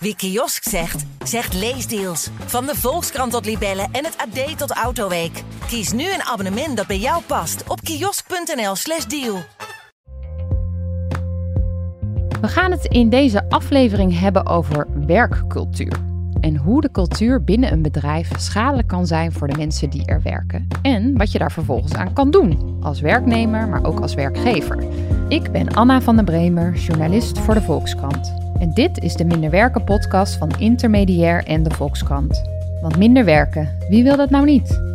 Wie kiosk zegt, zegt leesdeals. Van de Volkskrant tot Libellen en het AD tot Autoweek. Kies nu een abonnement dat bij jou past op kiosk.nl/slash deal. We gaan het in deze aflevering hebben over werkcultuur. En hoe de cultuur binnen een bedrijf schadelijk kan zijn voor de mensen die er werken. En wat je daar vervolgens aan kan doen, als werknemer, maar ook als werkgever. Ik ben Anna van den Bremer, journalist voor de Volkskrant. En dit is de Minder Werken podcast van Intermediair en de Volkskrant. Want minder werken, wie wil dat nou niet?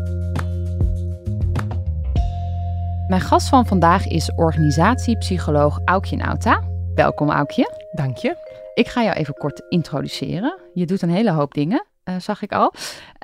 Mijn gast van vandaag is organisatiepsycholoog Aukje Nauta. Welkom Aukje. Dank je. Ik ga jou even kort introduceren. Je doet een hele hoop dingen, uh, zag ik al.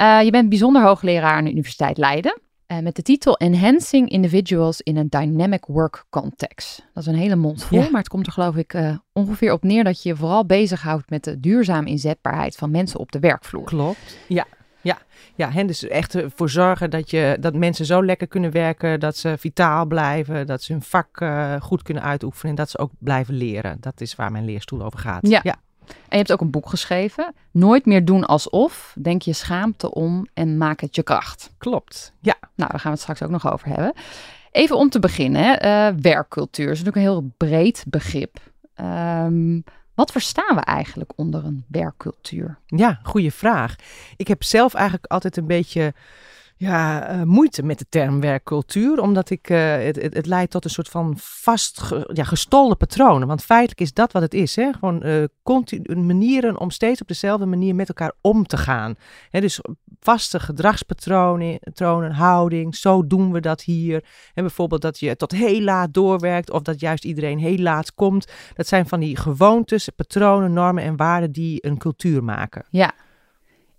Uh, je bent bijzonder hoogleraar aan de Universiteit Leiden. Uh, met de titel Enhancing Individuals in a Dynamic Work Context. Dat is een hele mond vol, ja. maar het komt er geloof ik ongeveer op neer dat je je vooral bezighoudt met de duurzame inzetbaarheid van mensen op de werkvloer. Klopt, ja. Ja, ja en dus echt ervoor zorgen dat, je, dat mensen zo lekker kunnen werken, dat ze vitaal blijven, dat ze hun vak uh, goed kunnen uitoefenen en dat ze ook blijven leren. Dat is waar mijn leerstoel over gaat. Ja. ja. En je hebt ook een boek geschreven, Nooit meer doen alsof, denk je schaamte om en maak het je kracht. Klopt, ja. Nou, daar gaan we het straks ook nog over hebben. Even om te beginnen, uh, werkcultuur is natuurlijk een heel breed begrip. Um, wat verstaan we eigenlijk onder een werkcultuur? Ja, goede vraag. Ik heb zelf eigenlijk altijd een beetje ja, uh, moeite met de term werkcultuur, omdat ik, uh, het, het, leidt tot een soort van vast ja, gestolde patronen. Want feitelijk is dat wat het is. Hè? Gewoon uh, continu, manieren om steeds op dezelfde manier met elkaar om te gaan. Hè? Dus vaste gedragspatronen, patronen, houding, zo doen we dat hier. En bijvoorbeeld dat je tot heel laat doorwerkt of dat juist iedereen heel laat komt. Dat zijn van die gewoontes, patronen, normen en waarden die een cultuur maken. Ja,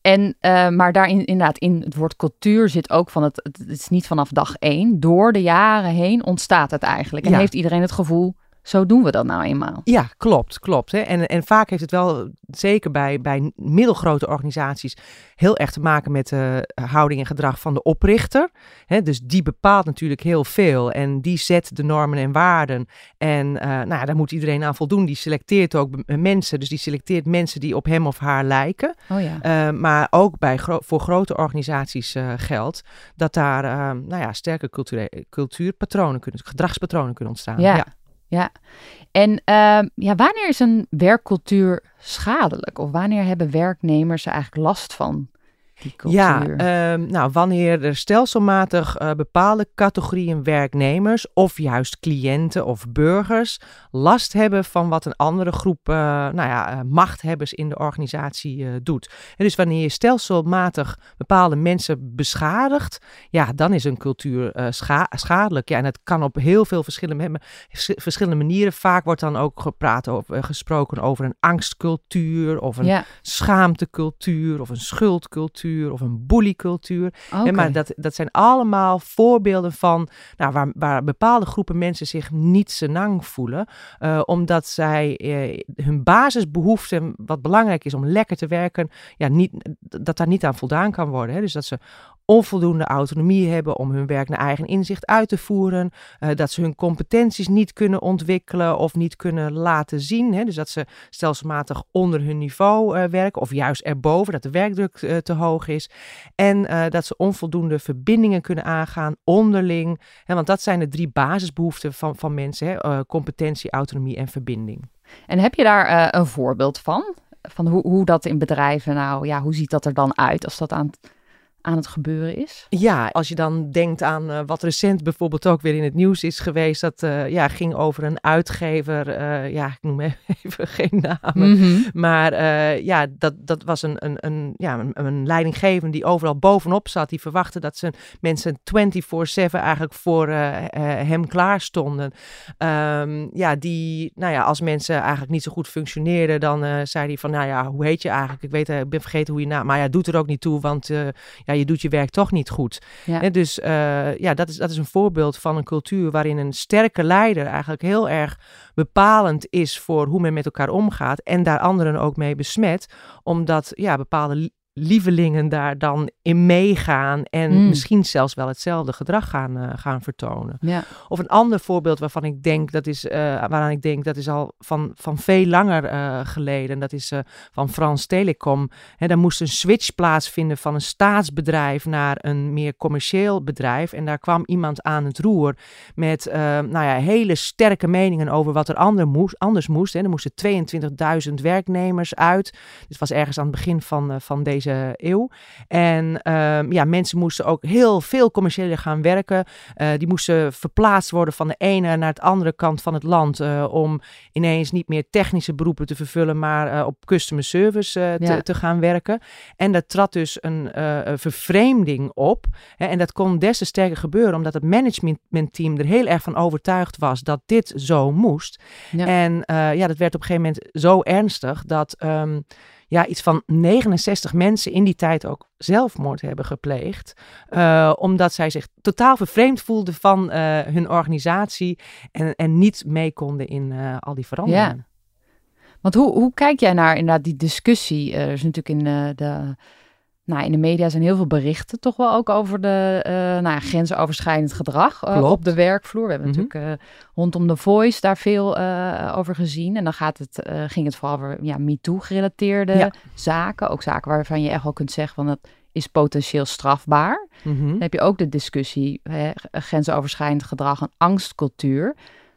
en, uh, maar daarin inderdaad, in het woord cultuur zit ook van het, het is niet vanaf dag één. Door de jaren heen ontstaat het eigenlijk. En ja. heeft iedereen het gevoel, zo doen we dat nou eenmaal. Ja, klopt, klopt. Hè. En, en vaak heeft het wel, zeker bij, bij middelgrote organisaties, heel erg te maken met de houding en gedrag van de oprichter. Hè. Dus die bepaalt natuurlijk heel veel en die zet de normen en waarden. En uh, nou, daar moet iedereen aan voldoen. Die selecteert ook mensen, dus die selecteert mensen die op hem of haar lijken. Oh ja. Uh, maar ook bij gro voor grote organisaties geldt dat daar nou ja, sterke cultuurpatronen kunnen, gedragspatronen kunnen ontstaan. ja. ja. Ja, en uh, ja, wanneer is een werkcultuur schadelijk? Of wanneer hebben werknemers er eigenlijk last van? Ja, um, nou, wanneer er stelselmatig uh, bepaalde categorieën werknemers of juist cliënten of burgers last hebben van wat een andere groep uh, nou ja, uh, machthebbers in de organisatie doet. En dus wanneer je stelselmatig bepaalde mensen beschadigt, ja, dan is een cultuur scha schadelijk. Ja, en het kan op heel veel verschillende, verschillende manieren. Vaak wordt dan ook gepraat over, gesproken over een angstcultuur of een ja. schaamtecultuur of een schuldcultuur of een bullycultuur. Okay. Maar dat, dat zijn allemaal voorbeelden van nou, waar, waar bepaalde groepen mensen zich niet senang voelen. Uh, omdat zij uh, hun basisbehoeften, wat belangrijk is om lekker te werken, ja, niet, dat daar niet aan voldaan kan worden. Hè. Dus dat ze onvoldoende autonomie hebben om hun werk naar eigen inzicht uit te voeren. Uh, dat ze hun competenties niet kunnen ontwikkelen of niet kunnen laten zien. Hè? Dus dat ze stelselmatig onder hun niveau uh, werken of juist erboven, dat de werkdruk uh, te hoog is. En dat ze onvoldoende verbindingen kunnen aangaan onderling. Hè? Want dat zijn de drie basisbehoeften van, van mensen: hè? competentie, autonomie en verbinding. En heb je daar een voorbeeld van? Van hoe, hoe dat in bedrijven, nou ja, hoe ziet dat er dan uit als dat aan aan het gebeuren is? Ja, als je dan denkt aan uh, wat recent bijvoorbeeld ook weer in het nieuws is geweest. Dat uh, ja, ging over een uitgever. Uh, ja, ik noem even geen namen. Mm -hmm. Maar ja, dat, dat was een, een, een, ja, een, een leidinggevende die overal bovenop zat. Die verwachtte dat zijn mensen 24-7 eigenlijk voor hem klaar stonden. Um, ja, die, nou ja, als mensen eigenlijk niet zo goed functioneerden, dan zei hij van, nou ja, hoe heet je eigenlijk? Ik weet, ik ben vergeten hoe je naam, maar ja, doet er ook niet toe, want ja, je doet je werk toch niet goed. Ja. En dus uh, ja, dat is, dat is een voorbeeld van een cultuur waarin een sterke leider eigenlijk heel erg bepalend is voor hoe men met elkaar omgaat en daar anderen ook mee besmet, omdat ja, bepaalde lievelingen daar dan in meegaan en Mm. misschien zelfs wel hetzelfde gedrag gaan, eh, gaan vertonen. Ja. Of een ander voorbeeld waarvan ik denk, dat is, eh, waaraan ik denk, dat is al van, van veel langer eh, geleden. Dat is van Frans Telecom. Hè, daar moest een switch plaatsvinden van een staatsbedrijf naar een meer commercieel bedrijf. En daar kwam iemand aan het roer met nou ja, hele sterke meningen over wat er ander moest, anders moest. Hè. Er moesten 22.000 werknemers uit. Dit was ergens aan het begin van, van deze eeuw. En ehm, ja, mensen moesten ook heel veel commerciëler gaan werken. Eh, die moesten verplaatst worden van de ene naar de andere kant van het land. eh, om ineens niet meer technische beroepen te vervullen, maar eh, op customer service te, Ja. te gaan werken. En daar trad dus een vervreemding op. Hè, en dat kon des te sterker gebeuren, omdat het managementteam er heel erg van overtuigd was dat dit zo moest. Ja. En ja, dat werd op een gegeven moment zo ernstig dat ehm, ja, iets van 69 mensen in die tijd ook zelfmoord hebben gepleegd. eh, omdat zij zich totaal vervreemd voelden van eh, hun organisatie en, en niet mee konden in eh, al die veranderingen. Want hoe, hoe kijk jij naar inderdaad die discussie? Er is natuurlijk in de, nou, in de media zijn heel veel berichten toch wel ook over de eh, nou, ja, grensoverschrijdend gedrag eh, op de werkvloer. We hebben Mhm. natuurlijk eh, rondom de Voice daar veel over gezien. En dan gaat het, ging het vooral over ja, MeToo-gerelateerde Ja. zaken. Ook zaken waarvan je echt wel kunt zeggen van dat is potentieel strafbaar. Mhm. Dan heb je ook de discussie hè, grensoverschrijdend gedrag en angstcultuur.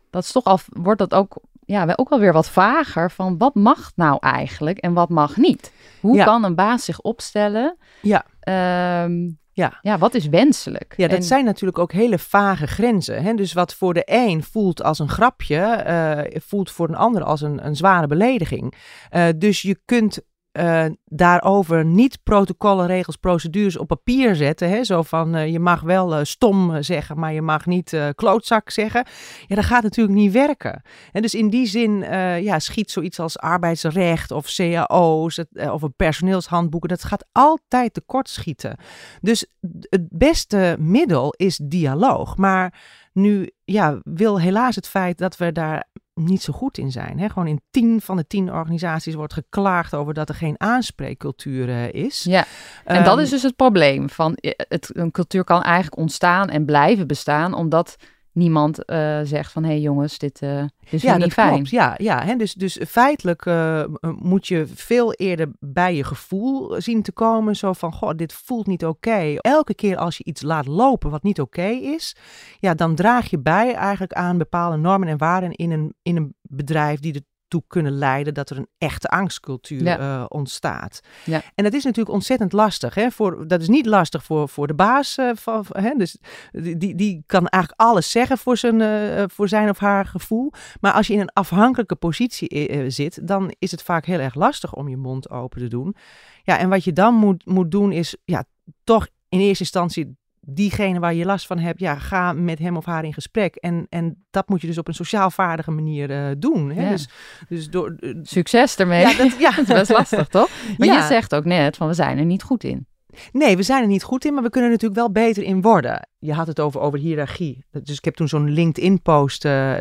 Dat is toch al, wordt dat ook, ja, wel- ook alweer wat vager van wat mag nou eigenlijk en wat mag niet? Hoe Ja. kan een baas zich opstellen? Ja. Ehm, Ja. ja, wat is wenselijk? Ja, dat En- zijn natuurlijk ook hele vage grenzen. Hè? Dus wat voor de een voelt als een grapje, eh, voelt voor een ander als een, een zware belediging. Eh, dus je kunt eh, daarover niet protocollen, regels, procedures op papier zetten. Hè? Zo van eh, je mag wel eh, stom zeggen, maar je mag niet klootzak zeggen. Ja, dat gaat natuurlijk niet werken. En dus in die zin ja, schiet zoiets als arbeidsrecht of cao's of een personeelshandboeken, dat gaat altijd tekortschieten. Dus het beste middel is dialoog. Maar nu ja, wil helaas het feit dat we daar niet zo goed in zijn. Hè? Gewoon in tien van de tien organisaties wordt geklaagd over dat er geen aanspreekcultuur eh, is. Ja, en dat Ehm, is dus het probleem. Van, eh, het, een cultuur kan eigenlijk ontstaan en blijven bestaan, omdat niemand eh, zegt van, hé hey jongens, dit, eh dit is ja, niet dat fijn. klopt. Ja, ja hè? Dus, dus feitelijk eh, moet je veel eerder bij je gevoel zien te komen. Zo van, goh, dit voelt niet oké. Elke keer als je iets laat lopen wat niet oké is, ja, dan draag je bij eigenlijk aan bepaalde normen en waarden in een, in een bedrijf die kunnen leiden dat er een echte angstcultuur Ja. eh, ontstaat. Ja. En dat is natuurlijk ontzettend lastig. Hè? Voor, dat is niet lastig voor, voor de baas. eh, van, hè? Dus die, die, kan eigenlijk alles zeggen voor zijn, eh, voor zijn of haar gevoel. Maar als je in een afhankelijke positie zit, dan is het vaak heel erg lastig om je mond open te doen. Ja, en wat je dan moet, moet doen is ja, toch in eerste instantie diegene waar je last van hebt, ja, ga met hem of haar in gesprek. En, en dat moet je dus op een sociaal vaardige manier eh, doen. Hè? Ja. Dus, dus door, eh, Succes ermee. ja, dat, ja. dat is best lastig, toch? Maar Ja. je zegt ook net van, we zijn er niet goed in. Nee, we zijn er niet goed in, maar we kunnen er natuurlijk wel beter in worden. Je had het over, over hiërarchie. Dus ik heb toen zo'n LinkedIn-post eh,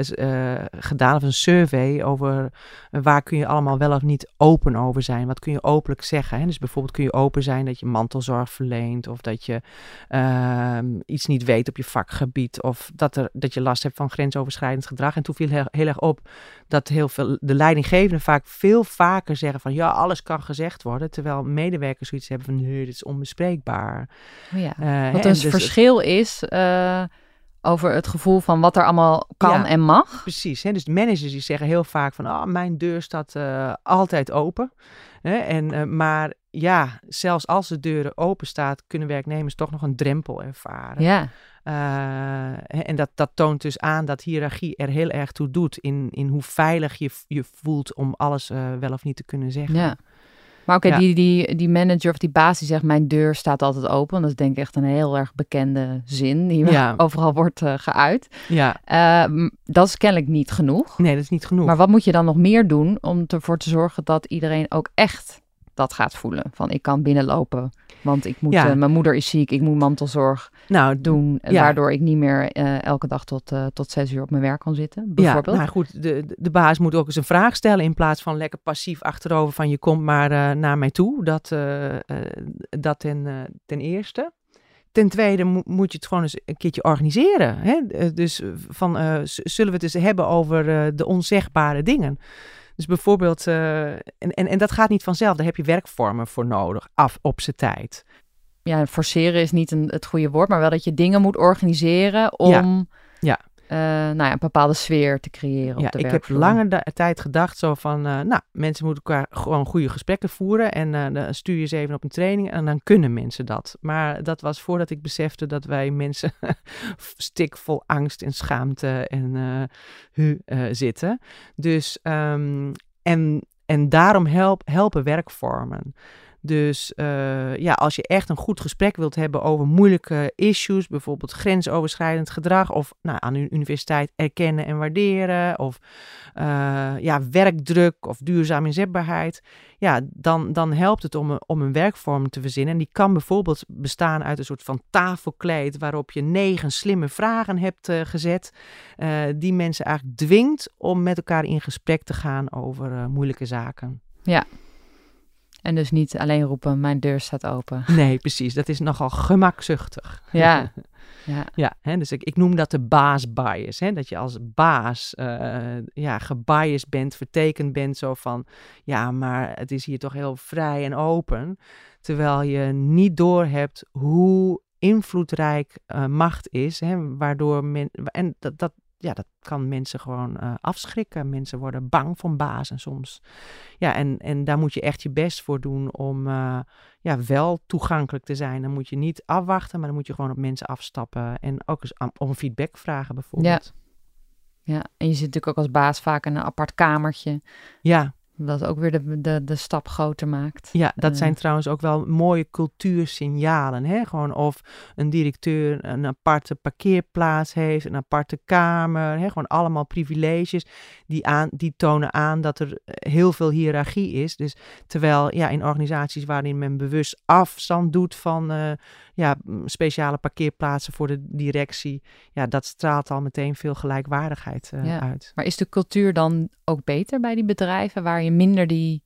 eh, gedaan, of een survey over eh, waar kun je allemaal wel of niet open over zijn. Wat kun je openlijk zeggen? Hè? Dus bijvoorbeeld kun je open zijn dat je mantelzorg verleent, of dat je ehm, iets niet weet op je vakgebied, of dat, er, dat je last hebt van grensoverschrijdend gedrag. En toen viel heel, heel erg op dat heel veel, de leidinggevenden vaak veel vaker zeggen van ja, alles kan gezegd worden, terwijl medewerkers zoiets hebben van nee, dit is onbespreekbaar. Ja. Wat en een dus verschil is eh, over het gevoel van wat er allemaal kan Ja. en mag. Precies, hè? dus managers die zeggen heel vaak van ah, mijn deur staat eh, altijd open. Hè? En, eh, maar ja, zelfs als de deuren open staat, kunnen werknemers toch nog een drempel ervaren. Ja, en dat, dat toont dus aan dat hiërarchie er heel erg toe doet in, in hoe veilig je je voelt om alles wel of niet te kunnen zeggen. ja. Maar oké, Ja. die, die, die manager of die baas die zegt mijn deur staat altijd open. Dat is denk ik echt een heel erg bekende zin die Ja. overal wordt eh, geuit. ja, Eh, dat is kennelijk niet genoeg. nee, dat is niet genoeg. Maar wat moet je dan nog meer doen om ervoor te zorgen dat iedereen ook echt dat gaat voelen. Van ik kan binnenlopen, want ik moet, Ja. eh, mijn moeder is ziek, ik moet mantelzorg Nou, doen. Ja. Waardoor ik niet meer eh, elke dag tot, eh, tot zes uur op mijn werk kan zitten, bijvoorbeeld. Ja, nou goed, de, de- baas moet ook eens een vraag stellen in plaats van lekker passief achterover van je komt maar naar mij toe. Dat, dat ten, ten eerste. Ten tweede mo- moet je het gewoon eens een keertje organiseren. Hè? Dus van, zullen we het eens hebben over de onzegbare dingen. Dus bijvoorbeeld, eh, en, en, en dat gaat niet vanzelf, daar heb je werkvormen voor nodig, af op zijn tijd. ja, forceren is niet een, het goede woord, maar wel dat je dingen moet organiseren om Ja. Eh, nou ja, een bepaalde sfeer te creëren Ja, op de ik heb lange da- tijd gedacht zo van, eh, nou, mensen moeten elkaar gewoon goede gesprekken voeren en eh, dan stuur je ze even op een training en dan kunnen mensen dat. Maar dat was voordat ik besefte dat wij mensen stikvol angst en schaamte en hu zitten. Dus, ehm, en, en daarom help, helpen werkvormen. Dus eh, ja, als je echt een goed gesprek wilt hebben over moeilijke issues, bijvoorbeeld grensoverschrijdend gedrag of nou, aan de universiteit erkennen en waarderen, of eh, ja, werkdruk of duurzame inzetbaarheid, ja, dan, dan helpt het om een, om een werkvorm te verzinnen. En die kan bijvoorbeeld bestaan uit een soort van tafelkleed waarop je negen slimme vragen hebt eh, gezet, die mensen eigenlijk dwingt om met elkaar in gesprek te gaan over moeilijke zaken. En dus niet alleen roepen, mijn deur staat open. Nee, precies. Dat is nogal gemakzuchtig. Ja, ja. Ja, hè, dus ik, ik noem dat de baasbias. Hè, dat je als baas eh ja, gebiased bent, vertekend bent zo van... ja, maar het is hier toch heel vrij en open. Terwijl je niet doorhebt hoe invloedrijk eh, macht is. Hè, waardoor men, en dat, dat, ja, dat kan mensen gewoon eh, afschrikken. Mensen worden bang van bazen soms. Ja, en, en daar moet je echt je best voor doen om eh, ja, wel toegankelijk te zijn. Dan moet je niet afwachten, maar dan moet je gewoon op mensen afstappen. En ook eens om feedback vragen bijvoorbeeld. ja. En je zit natuurlijk ook als baas vaak in een apart kamertje. Ja, Dat ook weer de, de, de stap groter maakt. ja dat Eh. zijn trouwens ook wel mooie cultuursignalen. Hè? Gewoon of een directeur een aparte parkeerplaats heeft, een aparte kamer. Hè? Gewoon allemaal privileges die, aan, die tonen aan dat er heel veel hiërarchie is. Dus terwijl ja, in organisaties waarin men bewust afstand doet van eh, ja, speciale parkeerplaatsen voor de directie, ja, dat straalt al meteen veel gelijkwaardigheid eh, Ja. uit. Maar is de cultuur dan ook beter bij die bedrijven waar je minder die,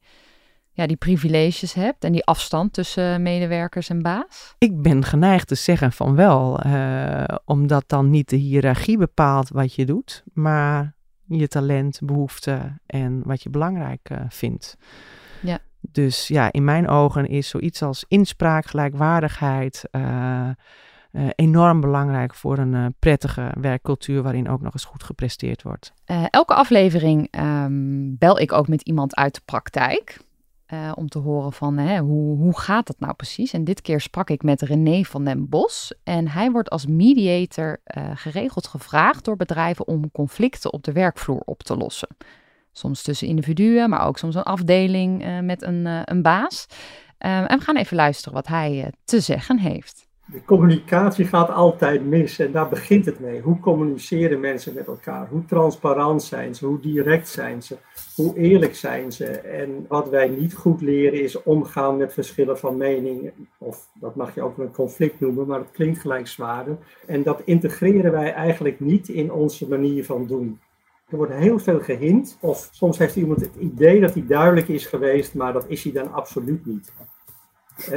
ja, die privileges hebt en die afstand tussen medewerkers en baas? Ik ben geneigd te zeggen van wel, eh, omdat dan niet de hiërarchie bepaalt wat je doet, maar je talent, behoeften en wat je belangrijk eh, vindt. Ja. Dus ja, in mijn ogen is zoiets als inspraak, gelijkwaardigheid eh, eh, enorm belangrijk voor een eh, prettige werkcultuur waarin ook nog eens goed gepresteerd wordt. Eh, elke aflevering ehm, bel ik ook met iemand uit de praktijk. om te horen van hè, hoe, hoe gaat dat nou precies? En dit keer sprak ik met René van den Bos. En hij wordt als mediator geregeld gevraagd door bedrijven om conflicten op de werkvloer op te lossen. Soms tussen individuen, maar ook soms een afdeling met een, een baas. Eh, en we gaan even luisteren wat hij te zeggen heeft. De communicatie gaat altijd mis en daar begint het mee. Hoe communiceren mensen met elkaar? Hoe transparant zijn ze? Hoe direct zijn ze? Hoe eerlijk zijn ze? En wat wij niet goed leren is omgaan met verschillen van mening. Of dat mag je ook een conflict noemen, maar het klinkt gelijk zwaarder. En dat integreren wij eigenlijk niet in onze manier van doen. Er wordt heel veel gehint, of soms heeft iemand het idee dat hij duidelijk is geweest, maar dat is hij dan absoluut niet.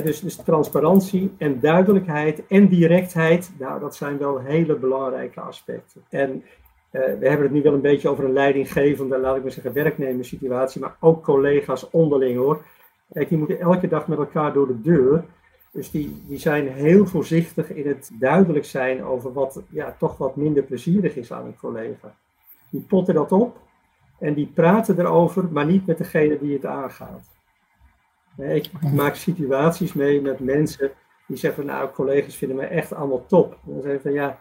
Dus, dus transparantie en duidelijkheid en directheid, nou, dat zijn wel hele belangrijke aspecten. En eh, we hebben het nu wel een beetje over een leidinggevende, laat ik maar zeggen, werknemerssituatie, maar ook collega's onderling hoor. Kijk, die moeten elke dag met elkaar door de deur. Dus die, die zijn heel voorzichtig in het duidelijk zijn over wat ja, toch wat minder plezierig is aan een collega. Die potten dat op en die praten erover, maar niet met degene die het aangaat. Ik maak situaties mee met mensen die zeggen nou, collega's vinden me echt allemaal top. Dan zeg ik van ja,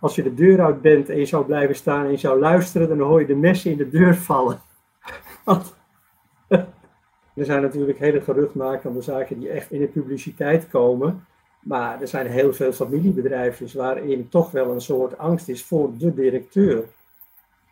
als je de deur uit bent en je zou blijven staan en je zou luisteren, dan hoor je de messen in de deur vallen. Er zijn natuurlijk hele geruchtmakende zaken die echt in de publiciteit komen. Maar er zijn heel veel familiebedrijven waarin toch wel een soort angst is voor de directeur.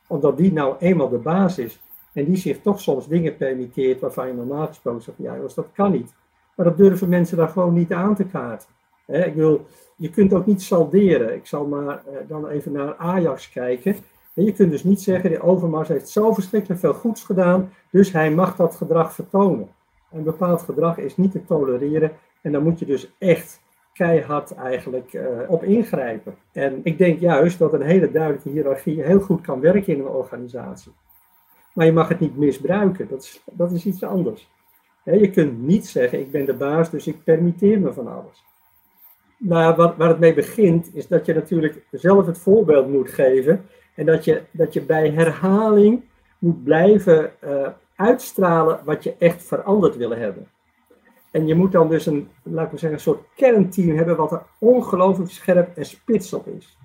Omdat die nou eenmaal de baas is. En die zich toch soms dingen permitteert waarvan je normaal gesproken zegt, ja dat kan niet. Maar dat durven mensen dan gewoon niet aan te kaarten. ik wil, je kunt ook niet salderen. Ik zal maar eh, dan even naar Ajax kijken. En je kunt dus niet zeggen, de Overmars heeft zo verschrikkelijk veel goeds gedaan, dus hij mag dat gedrag vertonen. Een bepaald gedrag is niet te tolereren en dan moet je dus echt keihard eigenlijk uh, op ingrijpen. En ik denk juist dat een hele duidelijke hiërarchie heel goed kan werken in een organisatie. Maar je mag het niet misbruiken, dat is, dat is iets anders. je kunt niet zeggen, ik ben de baas, dus ik permitteer me van alles. Maar wat, waar het mee begint, is dat je natuurlijk zelf het voorbeeld moet geven. En dat je, dat je bij herhaling moet blijven uh, uitstralen wat je echt veranderd willen hebben. En je moet dan dus een, laat ik zeggen, een soort kernteam hebben wat er ongelooflijk scherp en spits op is.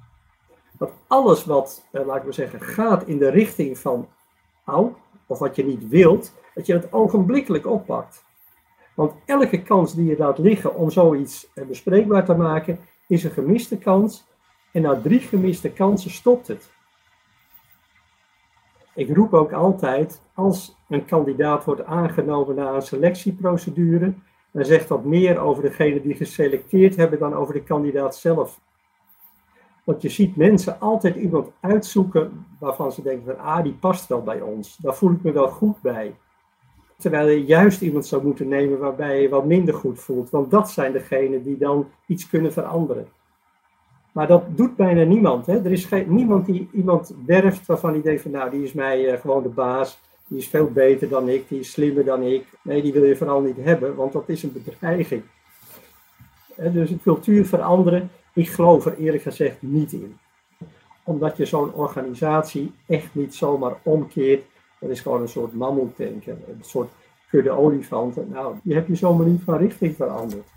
Dat alles wat, uh, laat ik maar zeggen, gaat in de richting van of wat je niet wilt, dat je het ogenblikkelijk oppakt. Want elke kans die je laat liggen om zoiets eh, bespreekbaar te maken, is een gemiste kans. En na drie gemiste kansen stopt het. Ik roep ook altijd, als een kandidaat wordt aangenomen na een selectieprocedure, dan zegt dat meer over degene die geselecteerd hebben dan over de kandidaat zelf. Want je ziet mensen altijd iemand uitzoeken waarvan ze denken van, ah, die past wel bij ons. Daar voel ik me wel goed bij. Terwijl je juist iemand zou moeten nemen waarbij je wat minder goed voelt. Want dat zijn degenen die dan iets kunnen veranderen. Maar dat doet bijna niemand. Hè? Er is geen, niemand die iemand werft waarvan hij denkt van nou, die is mij uh, gewoon de baas. Die is veel beter dan ik, die is slimmer dan ik. Nee, die wil je vooral niet hebben, want dat is een bedreiging. dus een cultuur veranderen, ik geloof er eerlijk gezegd niet in. Omdat je zo'n organisatie echt niet zomaar omkeert. Dat is gewoon een soort mammoetdenken, een soort kudde olifanten. Nou, die heb je zomaar niet van richting veranderd.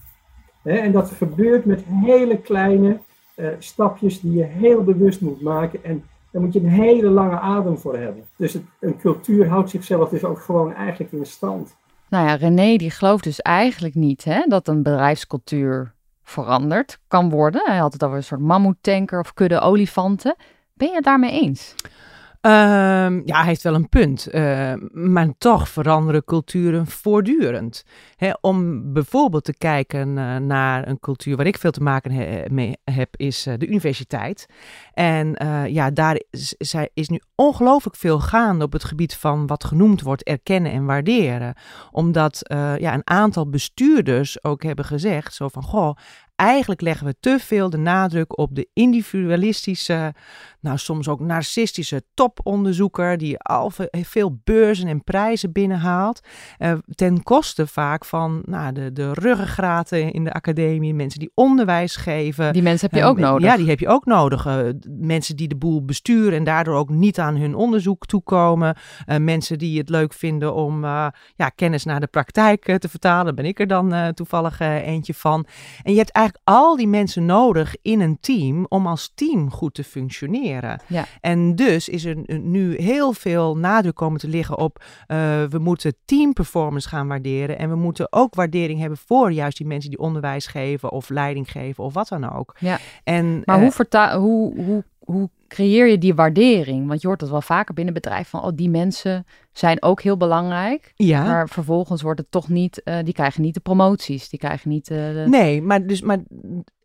en dat gebeurt met hele kleine uh, stapjes die je heel bewust moet maken. En daar moet je een hele lange adem voor hebben. Dus een cultuur houdt zichzelf dus ook gewoon eigenlijk in stand. Nou ja, René die gelooft dus eigenlijk niet hè, dat een bedrijfscultuur veranderd kan worden. Hij had het over een soort mammoetanker of kudde olifanten. Ben je het daarmee eens? Um, ja, hij heeft wel een punt. Uh, maar toch veranderen culturen voortdurend. om bijvoorbeeld te kijken uh, naar een cultuur waar ik veel te maken mee heb, is uh, de universiteit. En ja, daar is, is nu ongelooflijk veel gaande op het gebied van wat genoemd wordt erkennen en waarderen. Omdat ja, een aantal bestuurders ook hebben gezegd, zo van, goh, eigenlijk leggen we te veel de nadruk op de individualistische, nou soms ook narcistische toponderzoeker die al veel beurzen en prijzen binnenhaalt. Uh, ten koste vaak van nou, de, de ruggengraten in de academie, mensen die onderwijs geven. Die mensen heb je ook uh, nodig. Ja, die heb je ook nodig. Uh, mensen die de boel besturen en daardoor ook niet aan hun onderzoek toekomen. mensen die het leuk vinden om ja, kennis naar de praktijk te vertalen. Ben ik er dan toevallig eentje van. En je hebt eigenlijk al die mensen nodig in een team om als team goed te functioneren. Ja. En dus is er nu heel veel nadruk komen te liggen op uh, we moeten teamperformance gaan waarderen. En we moeten ook waardering hebben voor juist die mensen die onderwijs geven of leiding geven of wat dan ook. Ja. En, maar uh, hoe, verta hoe, hoe, hoe creëer je die waardering? Want je hoort het wel vaker binnen bedrijf van, oh, die mensen zijn ook heel belangrijk. Ja. Maar vervolgens wordt het toch niet, uh, die krijgen niet de promoties, die krijgen niet uh, de... Nee, maar dus, maar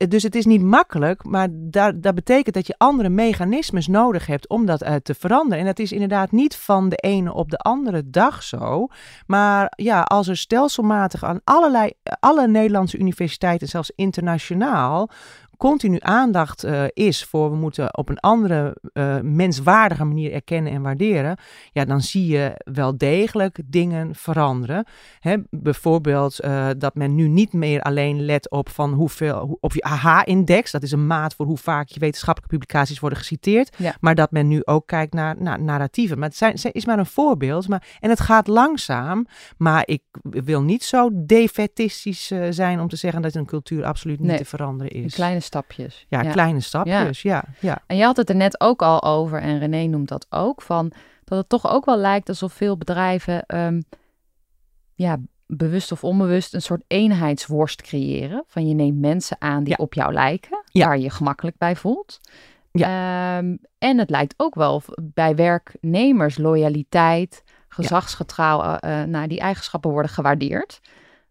dus het is niet makkelijk, maar daar, dat betekent dat je andere mechanismes nodig hebt om dat uh, te veranderen. En dat is inderdaad niet van de ene op de andere dag zo. Maar ja, als er stelselmatig aan allerlei, alle Nederlandse universiteiten, zelfs internationaal, continu aandacht uh, is voor we moeten op een andere uh, menswaardige manier erkennen en waarderen, ja, dan zie je wel degelijk dingen veranderen. Hè, bijvoorbeeld uh, dat men nu niet meer alleen let op van hoeveel, op je AH-index, dat is een maat voor hoe vaak je wetenschappelijke publicaties worden geciteerd, ja. maar dat men nu ook kijkt naar, naar narratieven. Maar het zijn, is maar een voorbeeld, maar, en het gaat langzaam, maar ik wil niet zo defetistisch zijn om te zeggen dat een cultuur absoluut niet nee, te veranderen is. Een kleine stapjes. Ja, kleine stapjes, ja. ja. En je had het er net ook al over, en René noemt dat ook, van dat het toch ook wel lijkt alsof veel bedrijven, um, ja, bewust of onbewust, een soort eenheidsworst creëren. Van je neemt mensen aan die op jou lijken, waar je je gemakkelijk bij voelt. Ja. Um, en het lijkt ook wel bij werknemers loyaliteit, gezagsgetrouw, uh, nou, die eigenschappen worden gewaardeerd.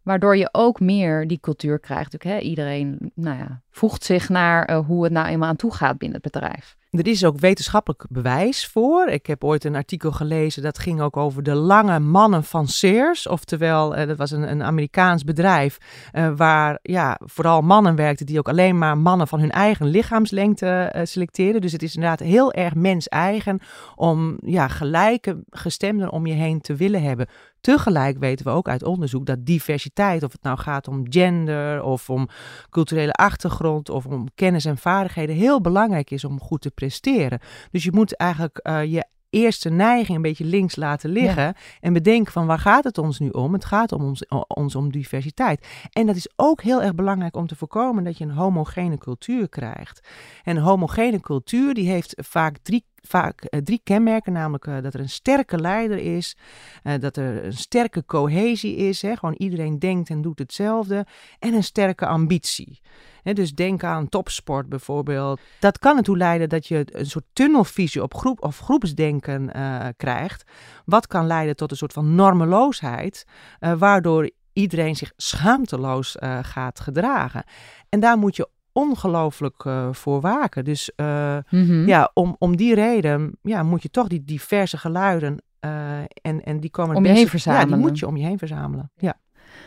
Waardoor je ook meer die cultuur krijgt. Hè? Iedereen nou ja, voegt zich naar uh, hoe het nou eenmaal aan toe gaat binnen het bedrijf. Er is ook wetenschappelijk bewijs voor. Ik heb ooit een artikel gelezen dat ging ook over de lange mannen van Sears. Oftewel, uh, dat was een, een Amerikaans bedrijf uh, waar ja, vooral mannen werkten die ook alleen maar mannen van hun eigen lichaamslengte selecteerden. Dus het is inderdaad heel erg mens-eigen om ja, gelijke gestemden om je heen te willen hebben. Tegelijk weten we ook uit onderzoek dat diversiteit, of het nou gaat om gender of om culturele achtergrond of om kennis en vaardigheden, heel belangrijk is om goed te presteren. Dus je moet eigenlijk uh, je eerste neiging een beetje links laten liggen ja. en bedenken van waar gaat het ons nu om? Het gaat om ons, ons om diversiteit. En dat is ook heel erg belangrijk om te voorkomen dat je een homogene cultuur krijgt. En een homogene cultuur die heeft vaak drie vaak uh, drie kenmerken, namelijk uh, dat er een sterke leider is, uh, dat er een sterke cohesie is, hè, gewoon iedereen denkt en doet hetzelfde, en een sterke ambitie. Dus denk aan topsport bijvoorbeeld. Dat kan ertoe leiden dat je een soort tunnelvisie op groep of groepsdenken krijgt, wat kan leiden tot een soort van normeloosheid, waardoor iedereen zich schaamteloos gaat gedragen. En daar moet je ongelooflijk uh, voor waken. Dus uh, mm-hmm. ja, om, om die reden ja, moet je toch die diverse geluiden uh, en, en die komen om je heen verzamelen. Ja, die moet je om je heen verzamelen. Ja.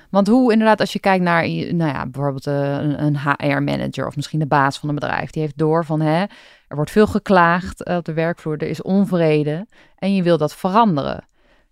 Want hoe inderdaad, als je kijkt naar nou ja, bijvoorbeeld een, een HR-manager of misschien de baas van een bedrijf, die heeft door van hè, er wordt veel geklaagd op de werkvloer, er is onvrede en je wil dat veranderen.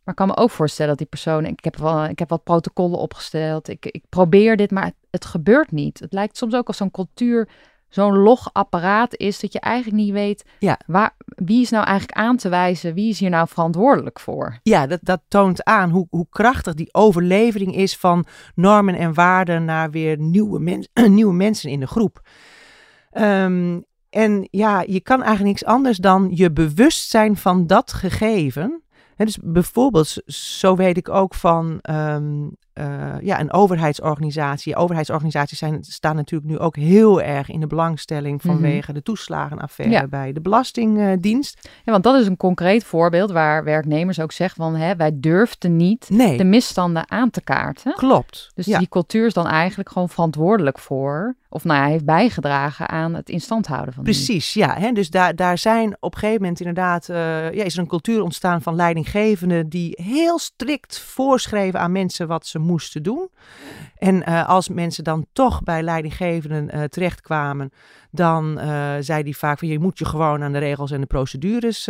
Maar ik kan me ook voorstellen dat die persoon, ik heb, wel, ik heb wat protocollen opgesteld, ik, ik probeer dit, maar het, het gebeurt niet. Het lijkt soms ook als zo'n cultuur zo'n log apparaat is dat je eigenlijk niet weet ja. waar, wie is nou eigenlijk aan te wijzen, wie is hier nou verantwoordelijk voor. Ja, dat, dat toont aan hoe, hoe krachtig die overlevering is van normen en waarden naar weer nieuwe, mens, nieuwe mensen in de groep. Um, en ja, je kan eigenlijk niks anders dan je bewust zijn van dat gegeven dus bijvoorbeeld, zo weet ik ook van um, uh, ja, een overheidsorganisatie. Overheidsorganisaties zijn, staan natuurlijk nu ook heel erg in de belangstelling mhm. vanwege de toeslagenaffaire ja. bij de Belastingdienst. Ja, want dat is een concreet voorbeeld waar werknemers ook zeggen van hè, wij durfden niet nee. de misstanden aan te kaarten. Klopt. Dus ja. die cultuur is dan eigenlijk gewoon verantwoordelijk voor of nou ja, heeft bijgedragen aan het instand houden van Precies, ja. Hè? Dus daar, daar zijn op een gegeven moment inderdaad, uh, ja, is er een cultuur ontstaan van leidinggevenden die heel strikt voorschreven aan mensen wat ze moesten doen. En uh, als mensen dan toch bij leidinggevenden uh, terechtkwamen, dan uh, zei hij vaak van je moet je gewoon aan de regels en de procedures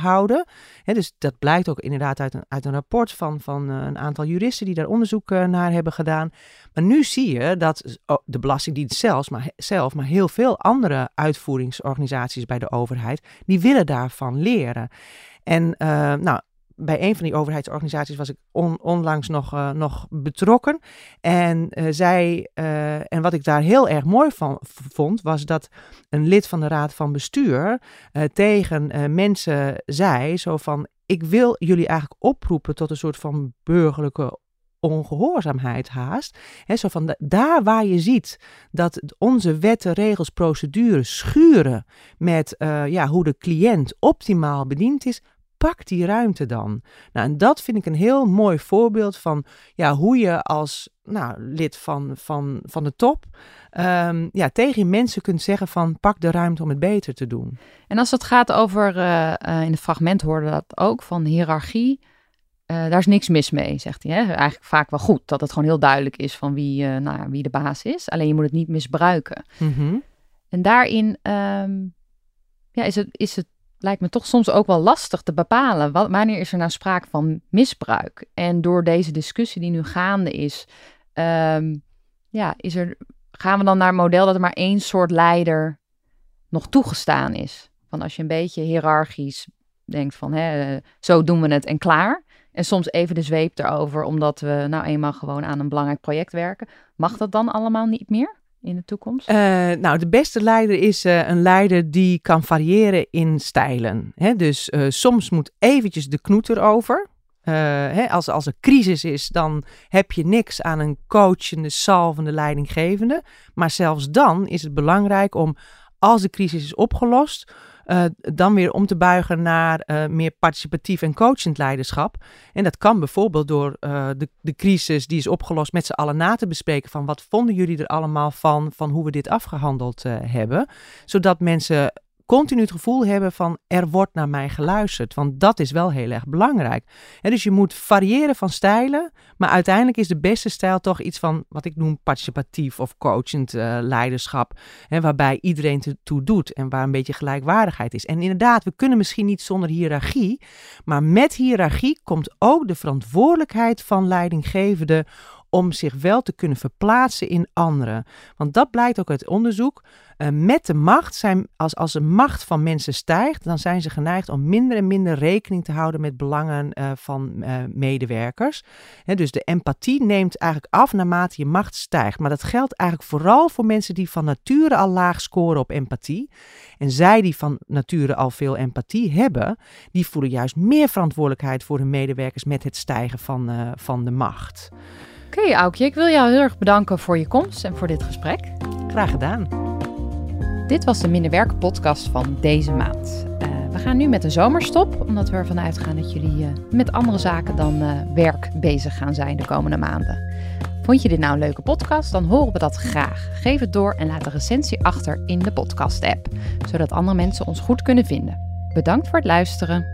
houden. Hè, dus dat blijkt ook inderdaad uit een, uit een rapport van, van een aantal juristen die daar onderzoek naar hebben gedaan. Maar nu zie je dat oh, de Belastingdienst zelfs, maar, zelf, maar heel veel andere uitvoeringsorganisaties bij de overheid, die willen daarvan leren. En nou, bij een van die overheidsorganisaties was ik on, onlangs nog, uh, nog betrokken. En uh, zij, uh, en wat ik daar heel erg mooi van vond, was dat een lid van de raad van bestuur tegen mensen zei: zo van. Ik wil jullie eigenlijk oproepen tot een soort van burgerlijke ongehoorzaamheid haast. He, zo van daar waar je ziet dat onze wetten, regels, procedures schuren met ja, hoe de cliënt optimaal bediend is, pak die ruimte dan. Nou, en dat vind ik een heel mooi voorbeeld van ja, hoe je als nou, lid van, van, van de top um, ja, tegen mensen kunt zeggen van pak de ruimte om het beter te doen. En als het gaat over, uh, uh, in het fragment hoorde dat ook, van hiërarchie, uh, daar is niks mis mee, zegt hij. Hè? Eigenlijk vaak wel goed dat het gewoon heel duidelijk is van wie, nou, wie de baas is. Alleen je moet het niet misbruiken. Mm -hmm. En daarin um, ja, is, het, is het lijkt me toch soms ook wel lastig te bepalen. wanneer is er nou sprake van misbruik? En door deze discussie die nu gaande is, um, ja, is er, gaan we dan naar een model dat er maar één soort leider nog toegestaan is? Van als je een beetje hiërarchisch denkt van hè, zo doen we het en klaar. En soms even de zweep erover, omdat we nou eenmaal gewoon aan een belangrijk project werken. Mag dat dan allemaal niet meer? In de toekomst? Uh, nou, de beste leider is uh, een leider die kan variëren in stijlen. Hè? Dus uh, soms moet eventjes de knoet erover. Hè? Als, als er crisis is, dan heb je niks aan een coachende, salvende leidinggevende. Maar zelfs dan is het belangrijk om, als de crisis is opgelost, uh, dan weer om te buigen naar uh, meer participatief en coachend leiderschap. En dat kan bijvoorbeeld door uh, de, de crisis die is opgelost met z'n allen na te bespreken van wat vonden jullie er allemaal van, van hoe we dit afgehandeld hebben. Zodat mensen continu het gevoel hebben van er wordt naar mij geluisterd. Want dat is wel heel erg belangrijk. En dus je moet variëren van stijlen, maar uiteindelijk is de beste stijl toch iets van wat ik noem participatief of coachend uh, leiderschap. Hè, waarbij iedereen toe doet en waar een beetje gelijkwaardigheid is. En inderdaad, we kunnen misschien niet zonder hiërarchie, maar met hiërarchie komt ook de verantwoordelijkheid van leidinggevende om zich wel te kunnen verplaatsen in anderen. Want dat blijkt ook uit onderzoek. Uh, met de macht zijn, als, als de macht van mensen stijgt, dan zijn ze geneigd om minder en minder rekening te houden met belangen uh, van uh, medewerkers. Dus de empathie neemt eigenlijk af naarmate je macht stijgt. Maar dat geldt eigenlijk vooral voor mensen die van nature al laag scoren op empathie. En zij die van nature al veel empathie hebben, die voelen juist meer verantwoordelijkheid voor hun medewerkers met het stijgen van, van de macht. Oké, okay, Aukje, ik wil jou heel erg bedanken voor je komst en voor dit gesprek. Graag gedaan. Dit was de Minder Werken podcast van deze maand. Uh, we gaan nu met de zomerstop, omdat we ervan uitgaan dat jullie uh, met andere zaken dan uh, werk bezig gaan zijn de komende maanden. Vond je dit nou een leuke podcast? Dan horen we dat graag. Geef het door en laat een recensie achter in de podcast-app, zodat andere mensen ons goed kunnen vinden. Bedankt voor het luisteren.